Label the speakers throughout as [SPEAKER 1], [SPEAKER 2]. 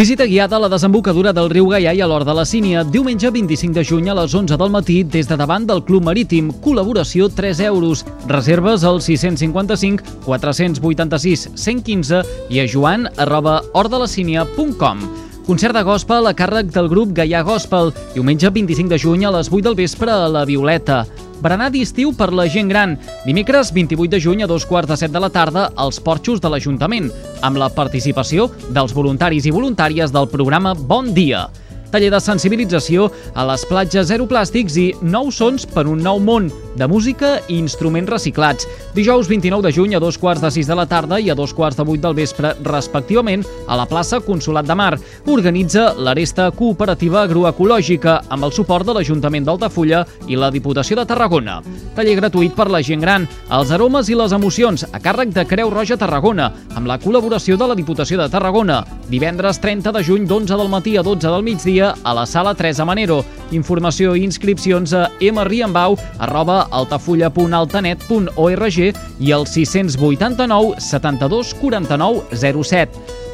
[SPEAKER 1] Visita guiada a la desembocadura del riu Gaià i a l'Hort de la Sínia, diumenge 25 de juny a les 11 del matí des de davant del Club Marítim. Col·laboració 3 euros. Reserves al 655 486 115 i a joan arroba hortdelacínia.com. Concert de gospel a càrrec del grup Gaià Gospel, diumenge 25 de juny a les 8 del vespre a la Violeta. Berenar d'estiu per la gent gran. Dimecres 28 de juny a dos quarts de set de la tarda als porxos de l'Ajuntament, amb la participació dels voluntaris i voluntàries del programa Bon Dia taller de sensibilització a les platges zero plàstics i nous sons per un nou món de música i instruments reciclats. Dijous 29 de juny a dos quarts de sis de la tarda i a dos quarts de vuit del vespre, respectivament, a la plaça Consolat de Mar. Organitza l'Aresta Cooperativa Agroecològica amb el suport de l'Ajuntament d'Altafulla i la Diputació de Tarragona. Taller gratuït per la gent gran, els aromes i les emocions, a càrrec de Creu Roja Tarragona, amb la col·laboració de la Diputació de Tarragona. Divendres 30 de juny d'11 del matí a 12 del migdia a la sala Teresa Manero. Informació i inscripcions a mriambau arroba altafulla.altanet.org i al 689 72 49 07.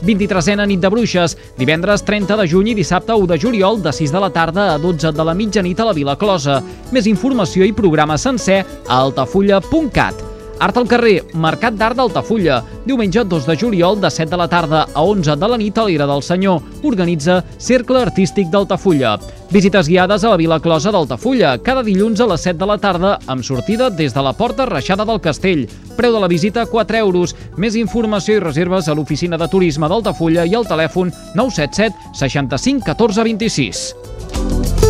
[SPEAKER 1] 23a nit de bruixes, divendres 30 de juny i dissabte 1 de juliol de 6 de la tarda a 12 de la mitjanit a la Vila Closa. Més informació i programa sencer a altafulla.cat. Art al carrer, Mercat d'Art d'Altafulla. Diumenge 2 de juliol de 7 de la tarda a 11 de la nit a l'Ira del Senyor. Organitza Cercle Artístic d'Altafulla. Visites guiades a la Vila Closa d'Altafulla, cada dilluns a les 7 de la tarda, amb sortida des de la Porta Reixada del Castell. Preu de la visita 4 euros. Més informació i reserves a l'oficina de turisme d'Altafulla i al telèfon 977 65 14 26.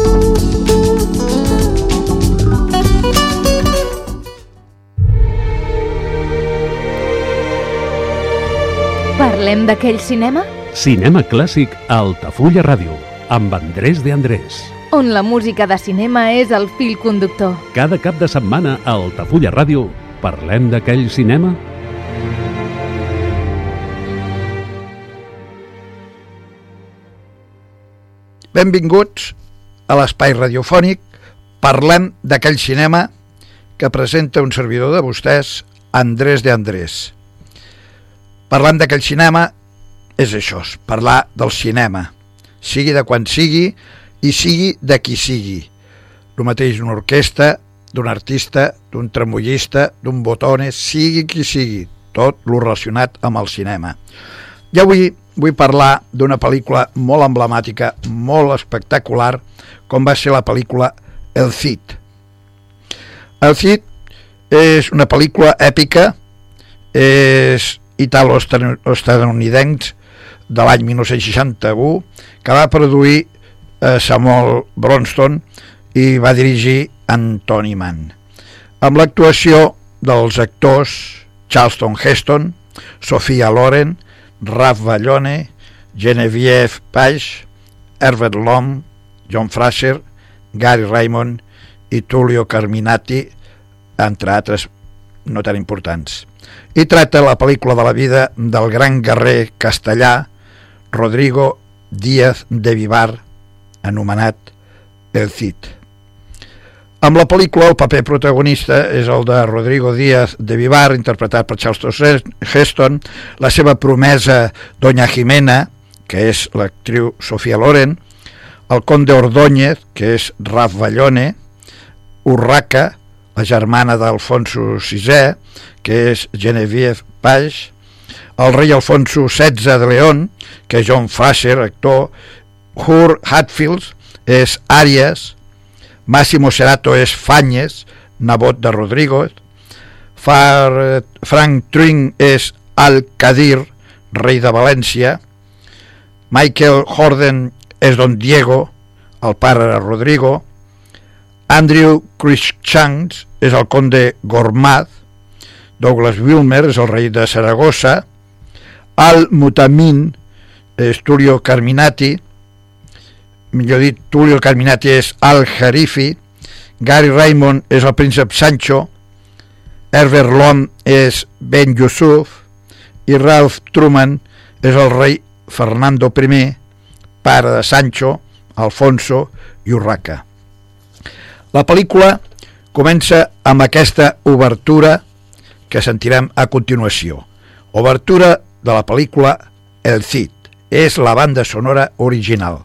[SPEAKER 2] Parlem d'aquell cinema?
[SPEAKER 3] Cinema clàssic a Altafulla Ràdio, amb Andrés de Andrés.
[SPEAKER 2] On la música de cinema és el fil conductor.
[SPEAKER 3] Cada cap de setmana a Altafulla Ràdio parlem d'aquell cinema
[SPEAKER 4] Benvinguts a l'espai radiofònic Parlem d'aquell cinema que presenta un servidor de vostès, Andrés de Andrés. Parlant d'aquell cinema és això, parlar del cinema, sigui de quan sigui i sigui de qui sigui. El mateix d'una orquestra, d'un artista, d'un tremollista, d'un botones, sigui qui sigui, tot lo relacionat amb el cinema. I avui vull parlar d'una pel·lícula molt emblemàtica, molt espectacular, com va ser la pel·lícula El Cid. El Cid és una pel·lícula èpica, és italo-estadounidencs de l'any 1961 que va produir eh, Samuel Bronston i va dirigir Anthony Mann. Amb l'actuació dels actors Charleston Heston, Sofia Loren, Ralph Ballone, Genevieve Page, Herbert Lom, John Fraser, Gary Raymond i Tullio Carminati, entre altres no tan importants i tracta la pel·lícula de la vida del gran guerrer castellà Rodrigo Díaz de Vivar, anomenat El Cid. Amb la pel·lícula el paper protagonista és el de Rodrigo Díaz de Vivar, interpretat per Charleston Heston, la seva promesa Doña Jimena, que és l'actriu Sofia Loren, el conde Ordóñez, que és Raf Ballone, Urraca, la germana d'Alfonso VI, que és Genevieve Page, el rei Alfonso XVI de León, que és John Fraser, actor, Hur Hatfield és Arias, Massimo Serato és Fanyes, nebot de Rodrigo, Far, Frank Tring és Al-Qadir, rei de València, Michael Horden és Don Diego, el pare de Rodrigo, Andrew Cruikshanks és el conde Gormaz, Douglas Wilmer és el rei de Saragossa, Al Mutamin és Tulio Carminati, millor dit, Tulio Carminati és Al-Harifi, Gary Raymond és el príncep Sancho, Herbert Lom és Ben Yusuf i Ralph Truman és el rei Fernando I, pare de Sancho, Alfonso i Urraca. La pel·lícula comença amb aquesta obertura que sentirem a continuació. Obertura de la pel·lícula El Cid. És la banda sonora original.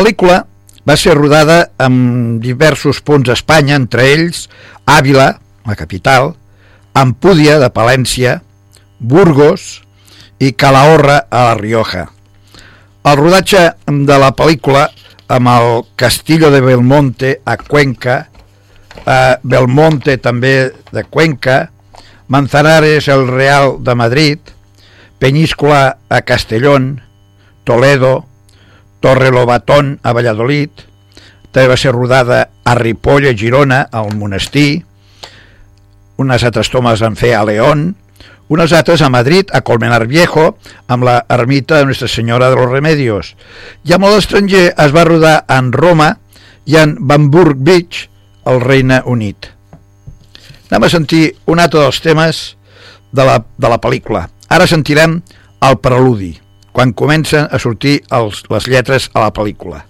[SPEAKER 4] Pel·lícula va ser rodada en diversos punts d'Espanya, entre ells Àvila, la capital, Ampúdia de Palència, Burgos i Calahorra a la Rioja. El rodatge de la pel·lícula amb el Castillo de Belmonte a Cuenca, a Belmonte també de Cuenca, Manzanares el Real de Madrid, Peñíscola a Castellón, Toledo, Torre Lobatón a Valladolid, també va ser rodada a Ripoll, a Girona, al Monestir, unes altres tomes van fer a León, unes altres a Madrid, a Colmenar Viejo, amb la ermita de Nuestra Senyora de los Remedios. I molt estranger es va rodar en Roma i en Bamburg Beach, al Regne Unit. Anem a sentir un altre dels temes de la, de la pel·lícula. Ara sentirem el preludi quan comencen a sortir els, les lletres a la pel·lícula.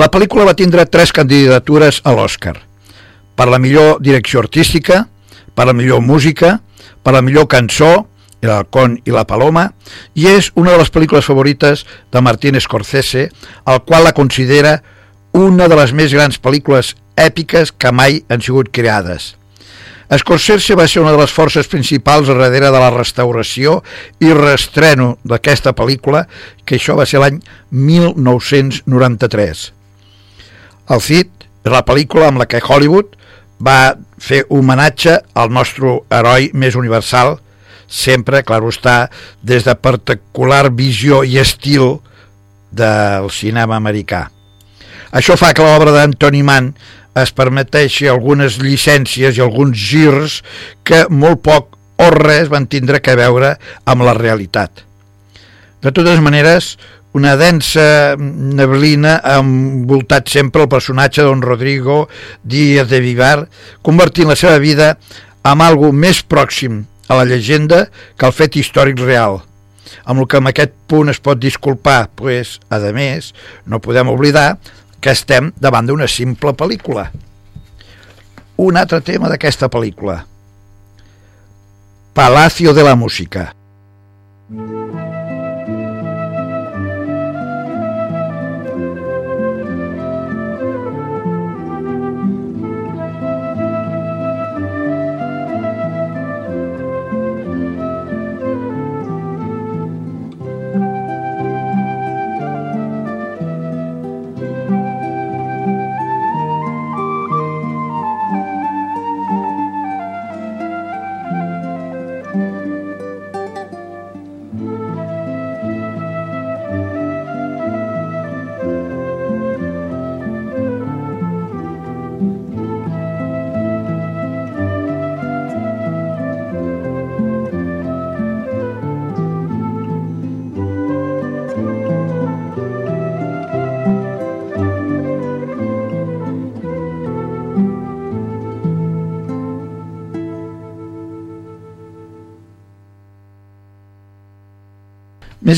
[SPEAKER 4] La pel·lícula va tindre tres candidatures a l'Oscar. Per la millor direcció artística, per la millor música, per la millor cançó, El halcón i la paloma, i és una de les pel·lícules favorites de Martín Scorsese, el qual la considera una de les més grans pel·lícules èpiques que mai han sigut creades. Scorsese va ser una de les forces principals darrere de la restauració i reestreno d'aquesta pel·lícula, que això va ser l'any 1993. El Cid és la pel·lícula amb la que Hollywood va fer homenatge al nostre heroi més universal, sempre, clar està, des de particular visió i estil del cinema americà. Això fa que l'obra d'Antoni Mann es permeteixi algunes llicències i alguns girs que molt poc o res van tindre que veure amb la realitat. De totes maneres, una densa neblina ha envoltat sempre el personatge don Rodrigo Díaz de Vivar, convertint la seva vida en algo més pròxim a la llegenda que al fet històric real. Amb el que en aquest punt es pot disculpar, pues, a més, no podem oblidar que estem davant d'una simple pel·lícula. Un altre tema d'aquesta pel·lícula. Palacio de la Música.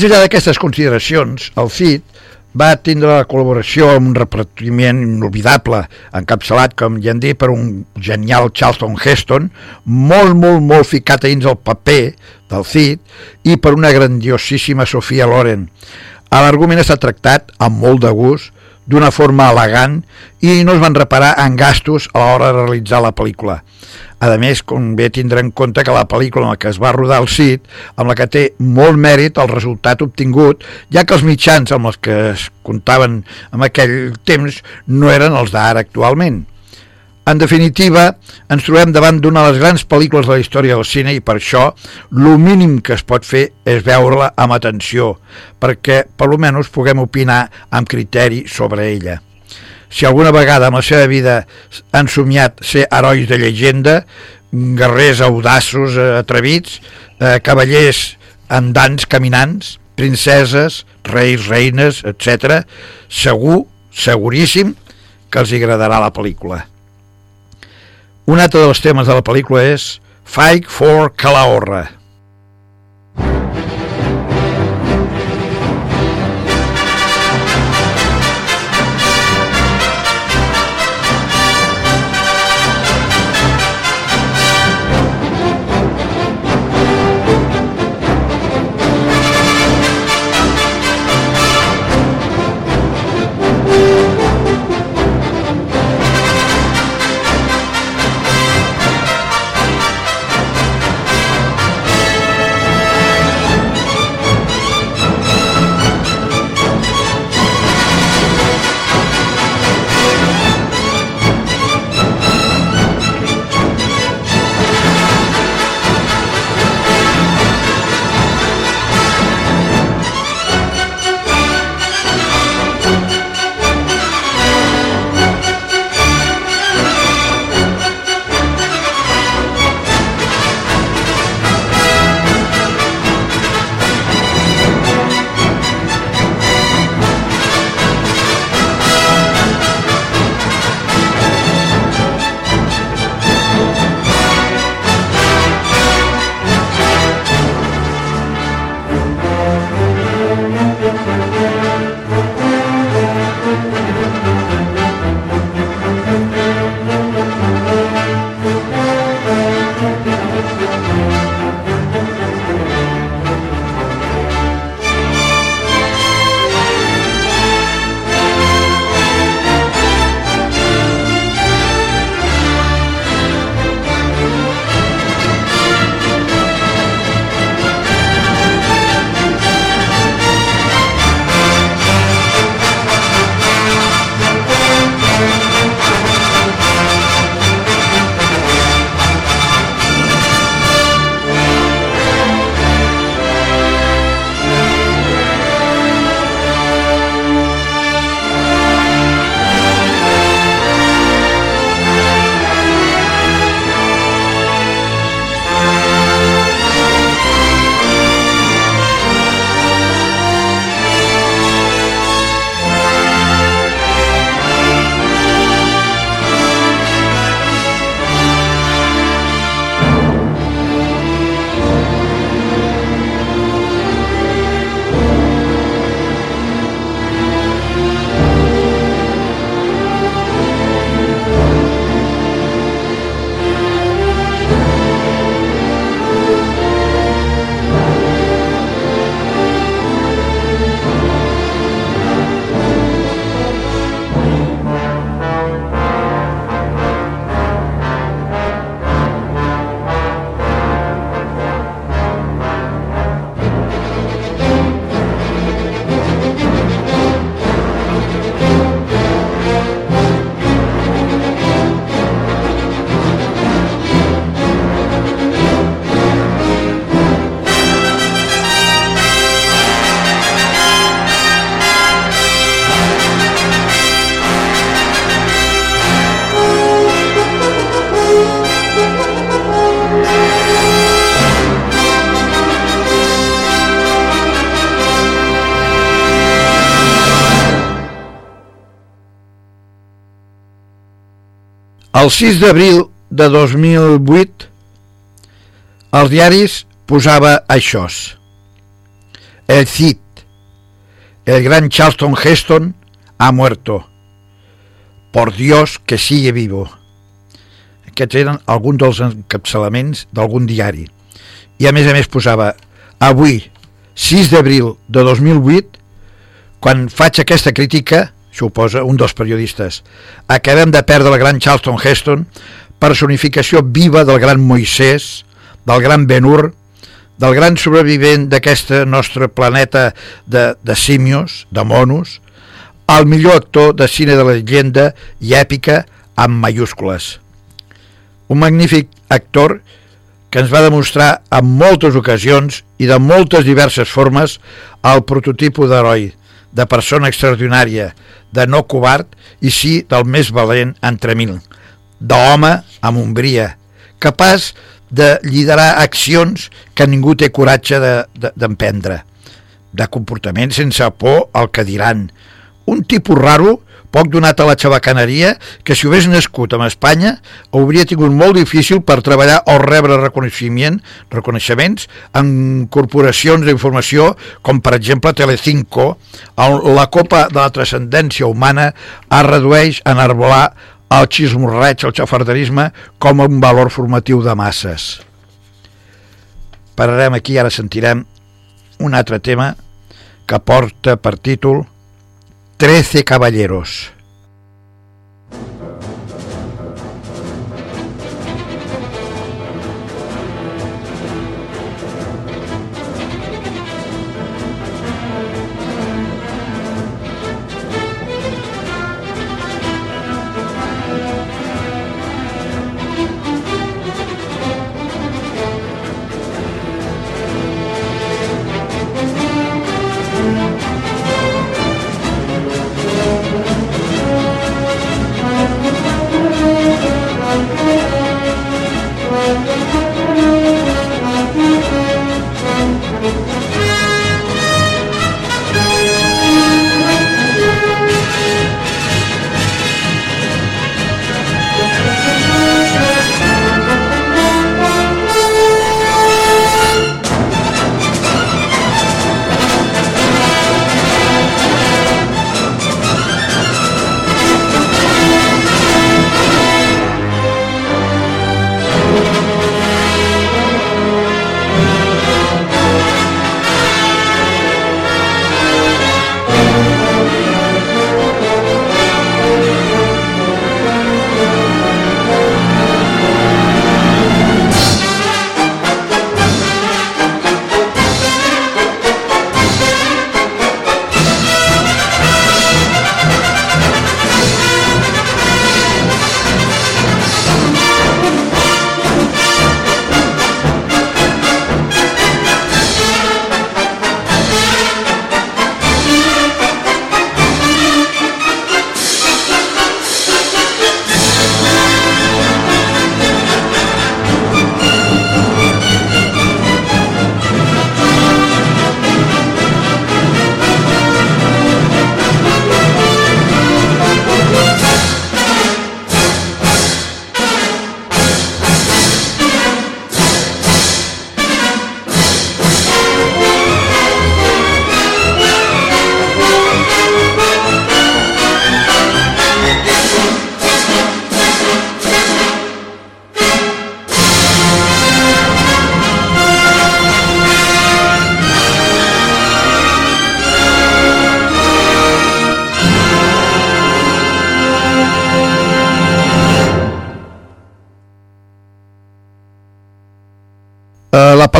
[SPEAKER 4] Enllà d'aquestes consideracions, el CID va tindre la col·laboració amb un repartiment inolvidable, encapçalat, com ja han dit, per un genial Charlton Heston, molt, molt, molt ficat dins el paper del Cid i per una grandiosíssima Sofia Loren. L'argument està tractat amb molt de gust, d'una forma elegant i no es van reparar en gastos a l'hora de realitzar la pel·lícula. A més, convé tindre en compte que la pel·lícula en la que es va rodar el CID, amb la que té molt mèrit el resultat obtingut, ja que els mitjans amb els que es comptaven en aquell temps no eren els d'ara actualment. En definitiva, ens trobem davant d'una de les grans pel·lícules de la història del cine i per això el mínim que es pot fer és veure-la amb atenció, perquè per almenys puguem opinar amb criteri sobre ella. Si alguna vegada en la seva vida han somiat ser herois de llegenda, guerrers audaços, eh, atrevits, eh, cavallers andants, caminants, princeses, reis, reines, etc., segur, seguríssim, que els agradarà la pel·lícula. Un altre dels temes de la pel·lícula és Fight for Calahorra. El 6 d'abril de 2008 els diaris posava això. El Cid, el gran Charleston Heston ha muerto. Por Dios que sigue vivo. Aquests eren alguns dels encapçalaments d'algun diari. I a més a més posava avui, 6 d'abril de 2008, quan faig aquesta crítica, suposa un dels periodistes, acabem de perdre el gran Charleston Heston, personificació viva del gran Moisès, del gran Ben-Hur, del gran sobrevivent d'aquest nostre planeta de, de símios, de monos, el millor actor de cine de la llegenda i èpica amb mayúscules. Un magnífic actor que ens va demostrar en moltes ocasions i de moltes diverses formes el prototipo d'heroi, de persona extraordinària, de no covard i sí del més valent entre mil, d'home amb ombria, capaç de liderar accions que ningú té coratge d'emprendre, de, de, de comportament sense por al que diran, un tipus raro, poc donat a la xabacaneria, que si hagués nascut en Espanya hauria tingut molt difícil per treballar o rebre reconeixement, reconeixements en corporacions d'informació com per exemple Telecinco, on la copa de la transcendència humana es redueix a enarbolar el xismorreig, el xafarderisme, com un valor formatiu de masses. Pararem aquí, ara sentirem un altre tema que porta per títol trece caballeros.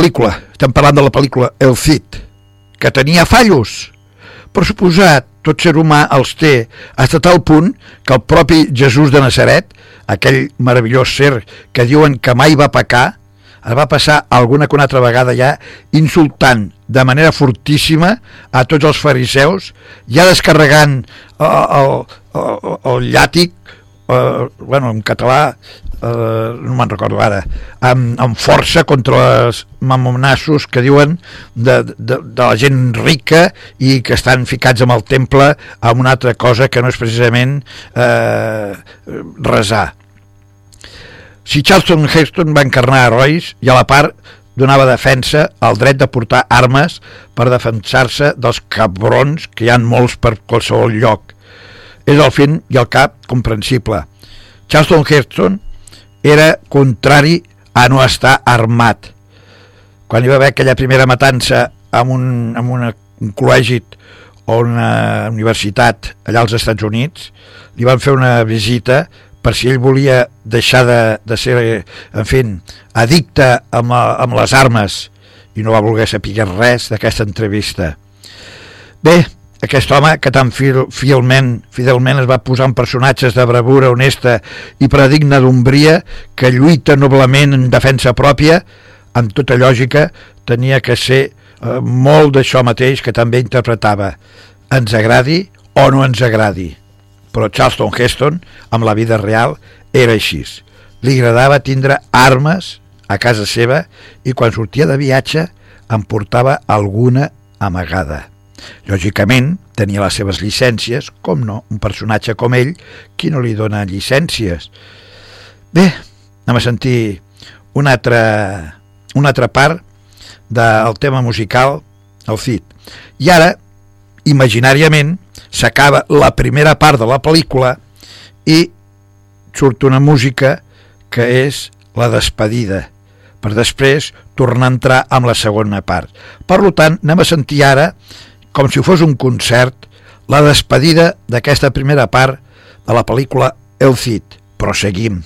[SPEAKER 4] Pel·lícula, estem parlant de la pel·lícula El Cid, que tenia fallos. Per suposat, tot ser humà els té a tal punt que el propi Jesús de Nazaret, aquell meravellós ser que diuen que mai va pecar, es va passar alguna que una altra vegada ja insultant de manera fortíssima a tots els fariseus, ja descarregant el, el, el, el llàtic, eh, bueno, en català eh, no me'n recordo ara, amb, amb força contra els mamonassos que diuen de, de, de la gent rica i que estan ficats amb el temple amb una altra cosa que no és precisament eh, resar. Si Charleston Heston va encarnar herois i a la part donava defensa al dret de portar armes per defensar-se dels cabrons que hi han molts per qualsevol lloc. És el fin i el cap comprensible. Charleston Heston era contrari a no estar armat. Quan hi va haver aquella primera matança amb un, amb una, un col·legi o una universitat allà als Estats Units, li van fer una visita per si ell volia deixar de, de ser, en fi, addicte amb, amb les armes i no va voler saber res d'aquesta entrevista. Bé, aquest home que tan fielment, fidelment es va posar en personatges de bravura honesta i predigna d'ombria que lluita noblement en defensa pròpia, amb tota lògica, tenia que ser eh, molt d'això mateix que també interpretava. Ens agradi o no ens agradi però Charleston Heston, amb la vida real, era així. Li agradava tindre armes a casa seva i quan sortia de viatge en portava alguna amagada. Lògicament, tenia les seves llicències, com no, un personatge com ell, qui no li dona llicències? Bé, anem a sentir una altra, una altra part del tema musical, el Cid. I ara, imaginàriament, s'acaba la primera part de la pel·lícula i surt una música que és la despedida per després tornar a entrar amb la segona part. Per tant, anem a sentir ara, com si fos un concert, la despedida d'aquesta primera part de la pel·lícula El Cid. Proseguim.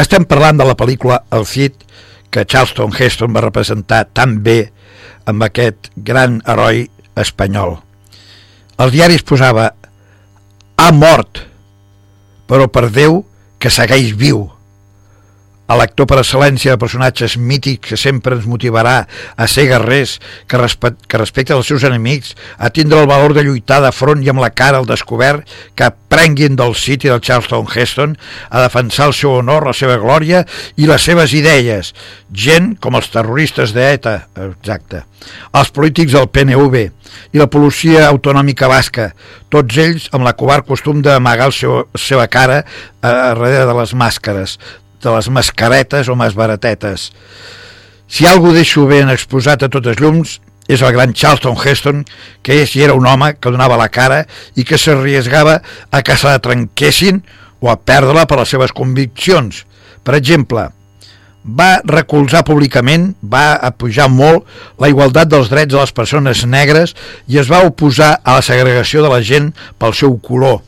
[SPEAKER 4] Estem parlant de la pel·lícula El Cid, que Charleston Heston va representar tan bé amb aquest gran heroi espanyol. Els diaris posava ha mort, però per Déu que segueix viu a l'actor per excel·lència de personatges mítics que sempre ens motivarà a ser guerrers, que, respe que respecta els seus enemics, a tindre el valor de lluitar de front i amb la cara al descobert, que prenguin del City del Charleston Heston, a defensar el seu honor, la seva glòria i les seves idees. Gent com els terroristes d'ETA, exacte, els polítics del PNV i la policia autonòmica basca, tots ells amb la covard costum d'amagar la seva cara a darrere de les màscares, de les mascaretes o masbaratetes. Si algú deixo ben exposat a totes llums és el gran Charlton Heston, que és i era un home que donava la cara i que s'arriesgava a que se la trenquessin o a perdre-la per les seves conviccions. Per exemple, va recolzar públicament, va apujar molt la igualtat dels drets de les persones negres i es va oposar a la segregació de la gent pel seu color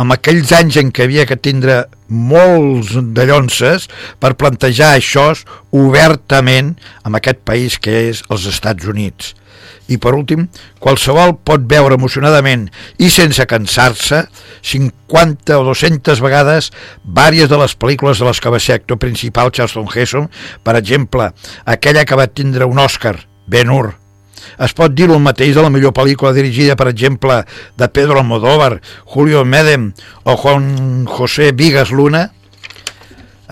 [SPEAKER 4] amb aquells anys en què havia que tindre molts de llonces per plantejar això obertament amb aquest país que és els Estats Units. I per últim, qualsevol pot veure emocionadament i sense cansar-se 50 o 200 vegades vàries de les pel·lícules de les que va ser actor principal Charleston Heston, per exemple, aquella que va tindre un Oscar, Ben Hur, es pot dir el mateix de la millor pel·lícula dirigida, per exemple, de Pedro Almodóvar, Julio Medem o Juan José Vigas Luna?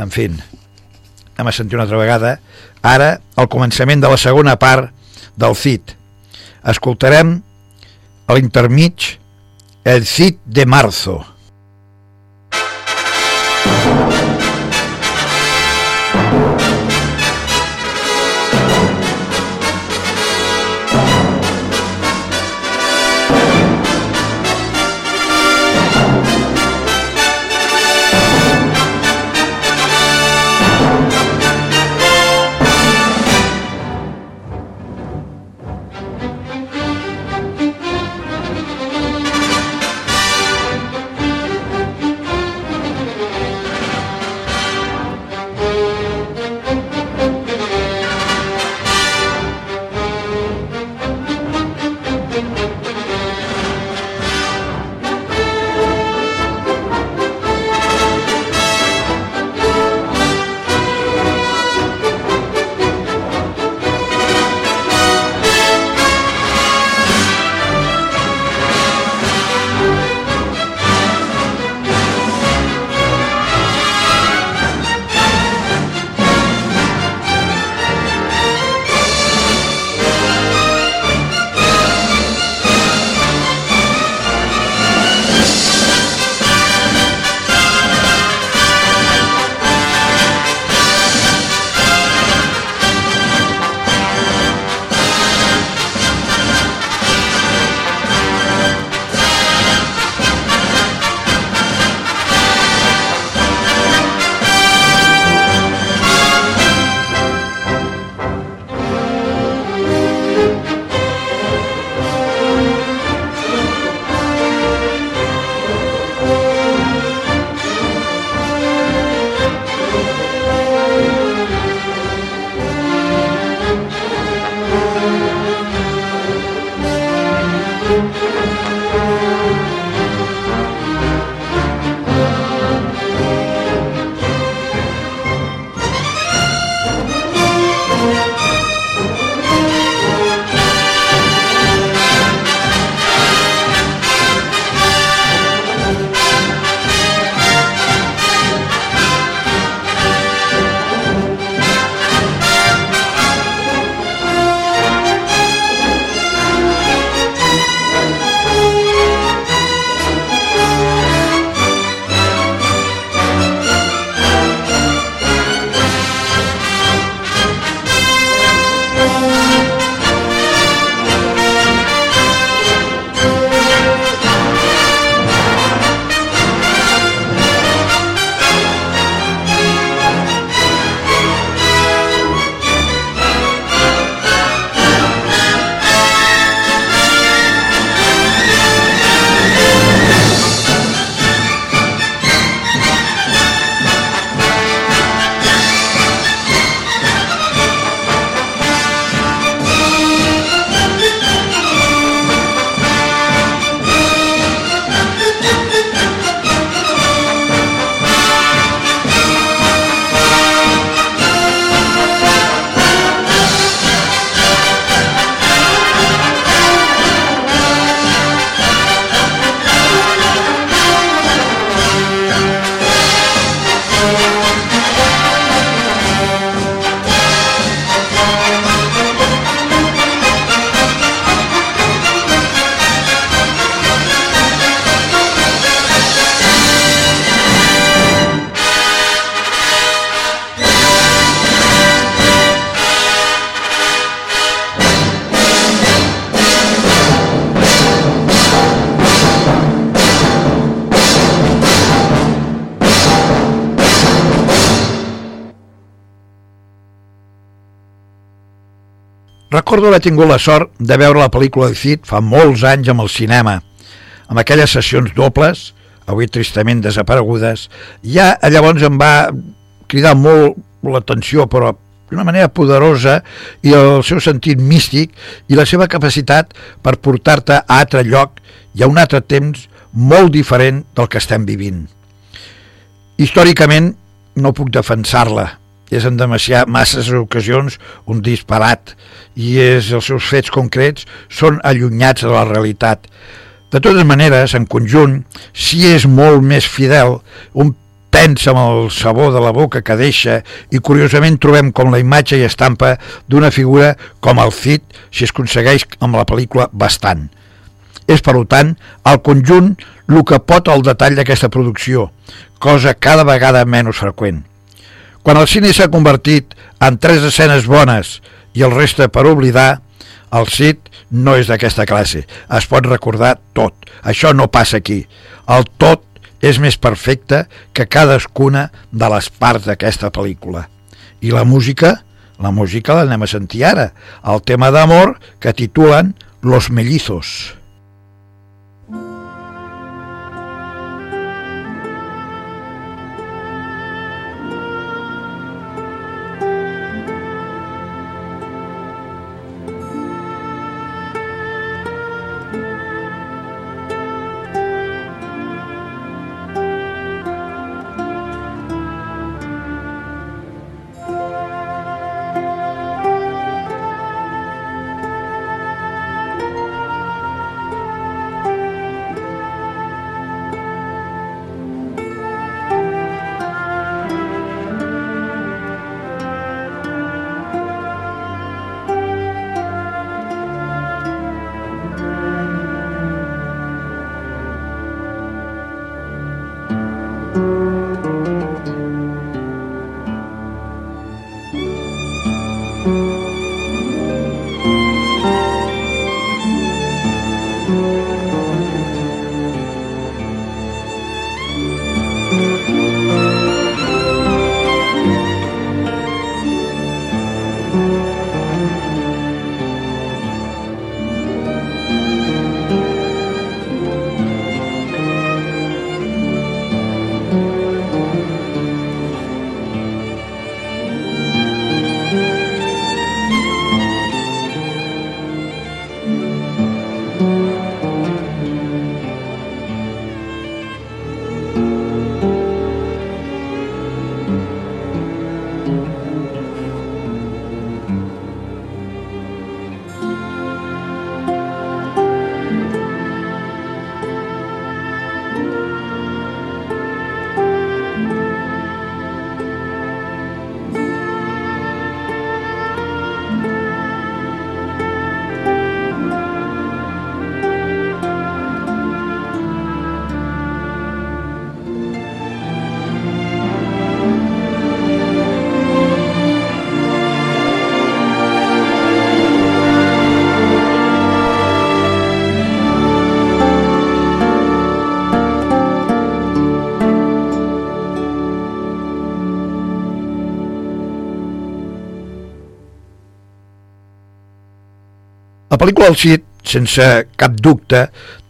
[SPEAKER 4] En fi, anem a sentir una altra vegada. Ara, al començament de la segona part del CIT. Escoltarem a l'intermig El CIT de Marzo. Recordo haver tingut la sort de veure la pel·lícula de Cid fa molts anys amb el cinema, amb aquelles sessions dobles, avui tristament desaparegudes, ja llavors em va cridar molt l'atenció, però d'una manera poderosa i el seu sentit místic i la seva capacitat per portar-te a altre lloc i a un altre temps molt diferent del que estem vivint. Històricament no puc defensar-la, és en demasià, masses ocasions un disparat i és, els seus fets concrets són allunyats de la realitat. De totes maneres, en conjunt, si és molt més fidel, un pensa amb el sabor de la boca que deixa i curiosament trobem com la imatge i estampa d'una figura com el Cid si es aconsegueix amb la pel·lícula bastant. És, per tant, el conjunt el que pot el detall d'aquesta producció, cosa cada vegada menys freqüent. Quan el cine s'ha convertit en tres escenes bones i el reste per oblidar, el Cid no és d'aquesta classe. Es pot recordar tot. Això no passa aquí. El tot és més perfecta que cadascuna de les parts d'aquesta pel·lícula. I la música? La música l'anem a sentir ara, el tema d'amor que titulen Los Mellizos. Pel·lícula El Cid, sense cap dubte,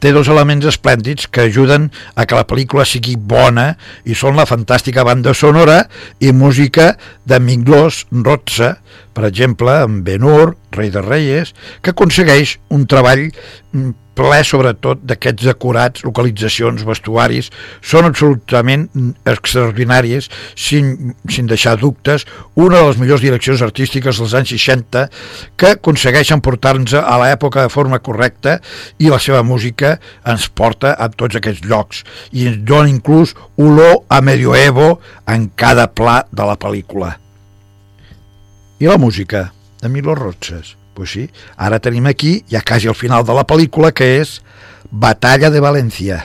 [SPEAKER 4] té dos elements esplèndids que ajuden a que la pel·lícula sigui bona i són la fantàstica banda sonora i música de Minglos Rotza, per exemple, amb Ben-Hur, Rei de Reyes, que aconsegueix un treball mm, ple sobretot d'aquests acurats, localitzacions, vestuaris, són absolutament extraordinàries, sin, sin deixar dubtes, una de les millors direccions artístiques dels anys 60 que aconsegueixen portar-nos a l'època de forma correcta i la seva música ens porta a tots aquests llocs. I ens dona inclús olor a medioevo en cada pla de la pel·lícula. I la música de Milo Rotses pues sí, ara tenim aquí, ja quasi al final de la pel·lícula, que és Batalla de València.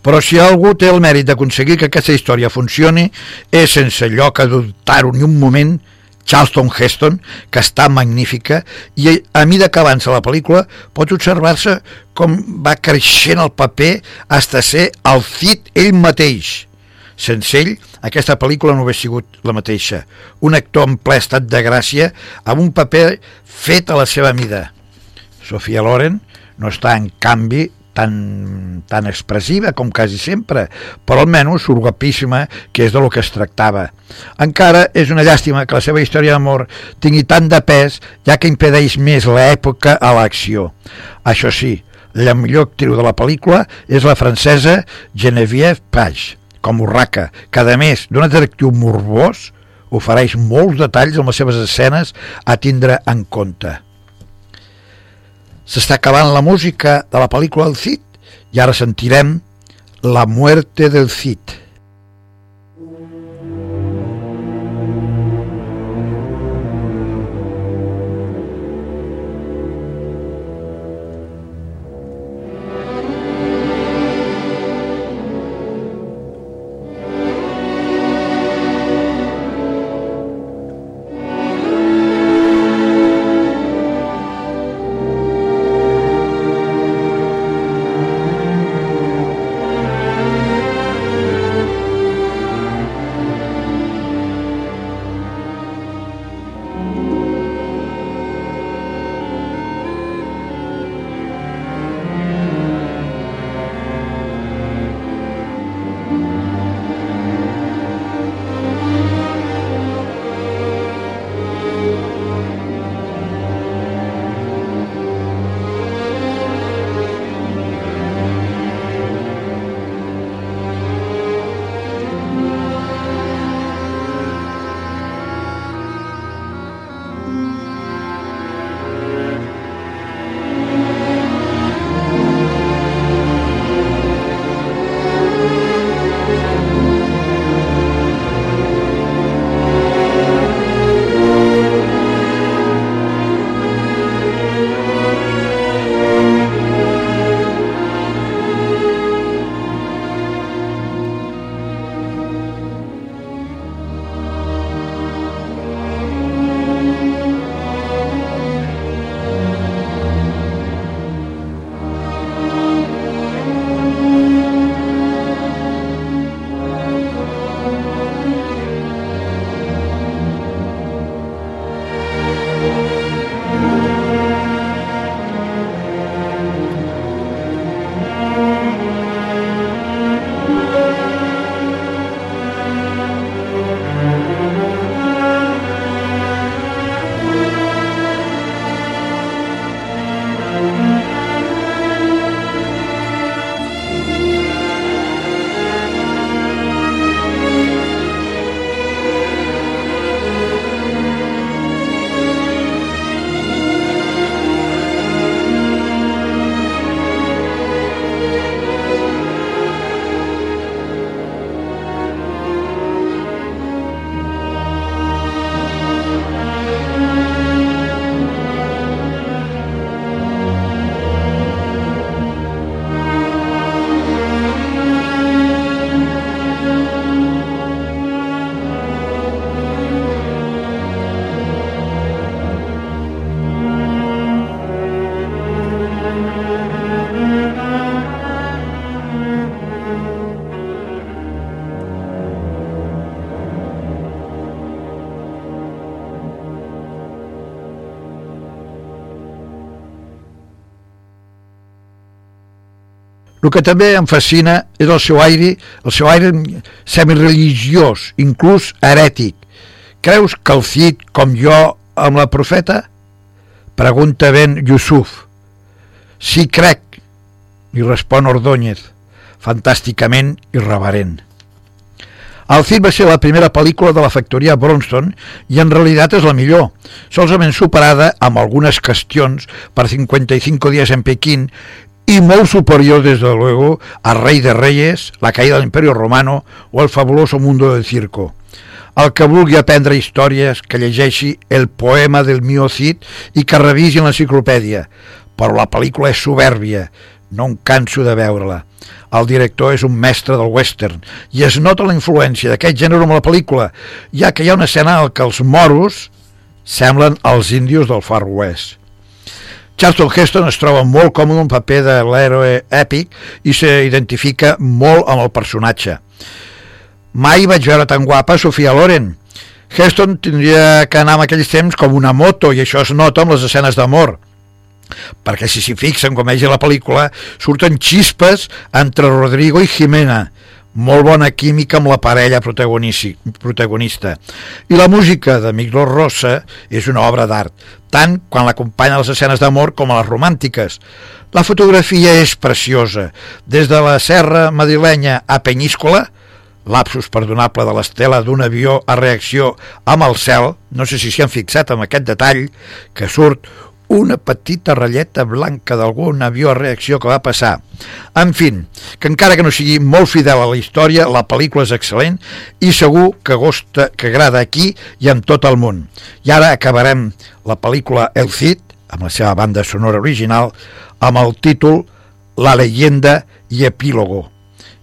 [SPEAKER 4] Però si algú té el mèrit d'aconseguir que aquesta història funcioni, és sense lloc a dubtar-ho ni un moment, Charleston Heston, que està magnífica, i a mida que avança la pel·lícula pot observar-se com va creixent el paper hasta ser el Cid ell mateix. Sense ell, aquesta pel·lícula no hauria sigut la mateixa. Un actor en ple estat de gràcia amb un paper fet a la seva mida. Sofia Loren no està, en canvi, tan, tan expressiva com quasi sempre, però almenys surt guapíssima, que és de lo que es tractava. Encara és una llàstima que la seva història d'amor tingui tant de pes, ja que impedeix més l'època a l'acció. Això sí, la millor actriu de la pel·lícula és la francesa Geneviève Page, com Urraca, que a més d'un atractiu morbós, ofereix molts detalls amb les seves escenes a tindre en compte. S'està acabant la música de la pel·lícula El Cid i ara sentirem La muerte del Cid. Que també em fascina és el seu aire, el seu aire semireligiós, inclús herètic. Creus que el Cid, com jo amb la profeta? Pregunta ben Yusuf. Sí, crec, li respon Ordóñez, fantàsticament irreverent. El Cid va ser la primera pel·lícula de la factoria Bronston i en realitat és la millor, solament superada amb algunes qüestions per 55 dies en Pequín y muy superior desde luego a Rey de Reyes, La caída del Imperio Romano o El fabuloso mundo del circo. El que vulgui aprendre històries, que llegeixi el poema del Mio Cid i que revisi l'enciclopèdia. Però la pel·lícula és soberbia, no em canso de veure-la. El director és un mestre del western i es nota la influència d'aquest gènere amb la pel·lícula, ja que hi ha una escena en què els moros semblen els índios del Far West. Charlton Heston es troba molt còmode en un paper de l'héroe èpic i s'identifica molt amb el personatge. Mai vaig veure tan guapa Sofia Loren. Heston tindria que anar en aquells temps com una moto i això es nota amb les escenes d'amor perquè si s'hi fixen, com vegi la pel·lícula, surten xispes entre Rodrigo i Jimena, molt bona química amb la parella protagonista. I la música de Miguel Rosa és una obra d'art, tant quan l'acompanya les escenes d'amor com a les romàntiques. La fotografia és preciosa. Des de la serra madrilenya a Penyíscola, lapsus perdonable de l'estela d'un avió a reacció amb el cel, no sé si s'hi han fixat amb aquest detall, que surt una petita ratlleta blanca d'algun avió a reacció que va passar. En fin, que encara que no sigui molt fidel a la història, la pel·lícula és excel·lent i segur que gosta, que agrada aquí i en tot el món. I ara acabarem la pel·lícula El Cid, amb la seva banda sonora original, amb el títol La leyenda i epílogo.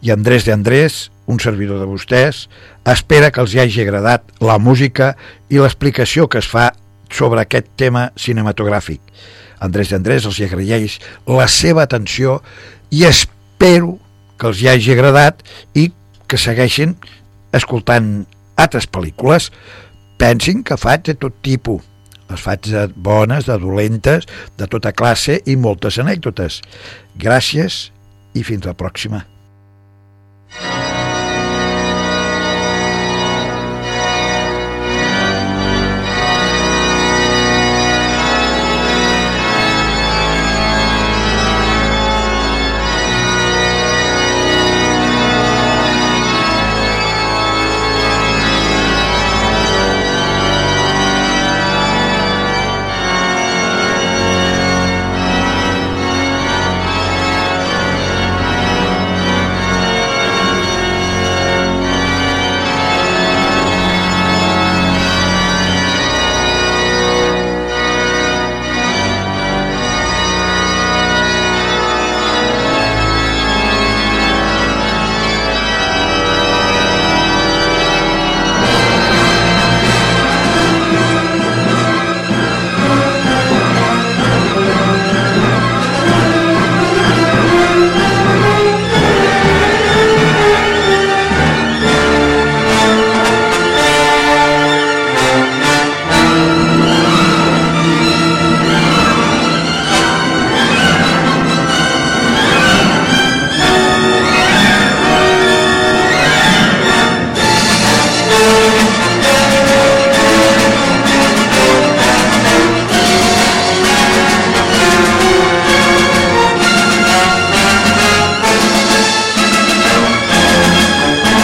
[SPEAKER 4] I Andrés de Andrés, un servidor de vostès, espera que els hi hagi agradat la música i l'explicació que es fa sobre aquest tema cinematogràfic. Andrés d'Andrés els agraeix la seva atenció i espero que els hi hagi agradat i que segueixin escoltant altres pel·lícules. Pensin que faig de tot tipus. Les faig de bones, de dolentes, de tota classe i moltes anècdotes. Gràcies i fins la pròxima.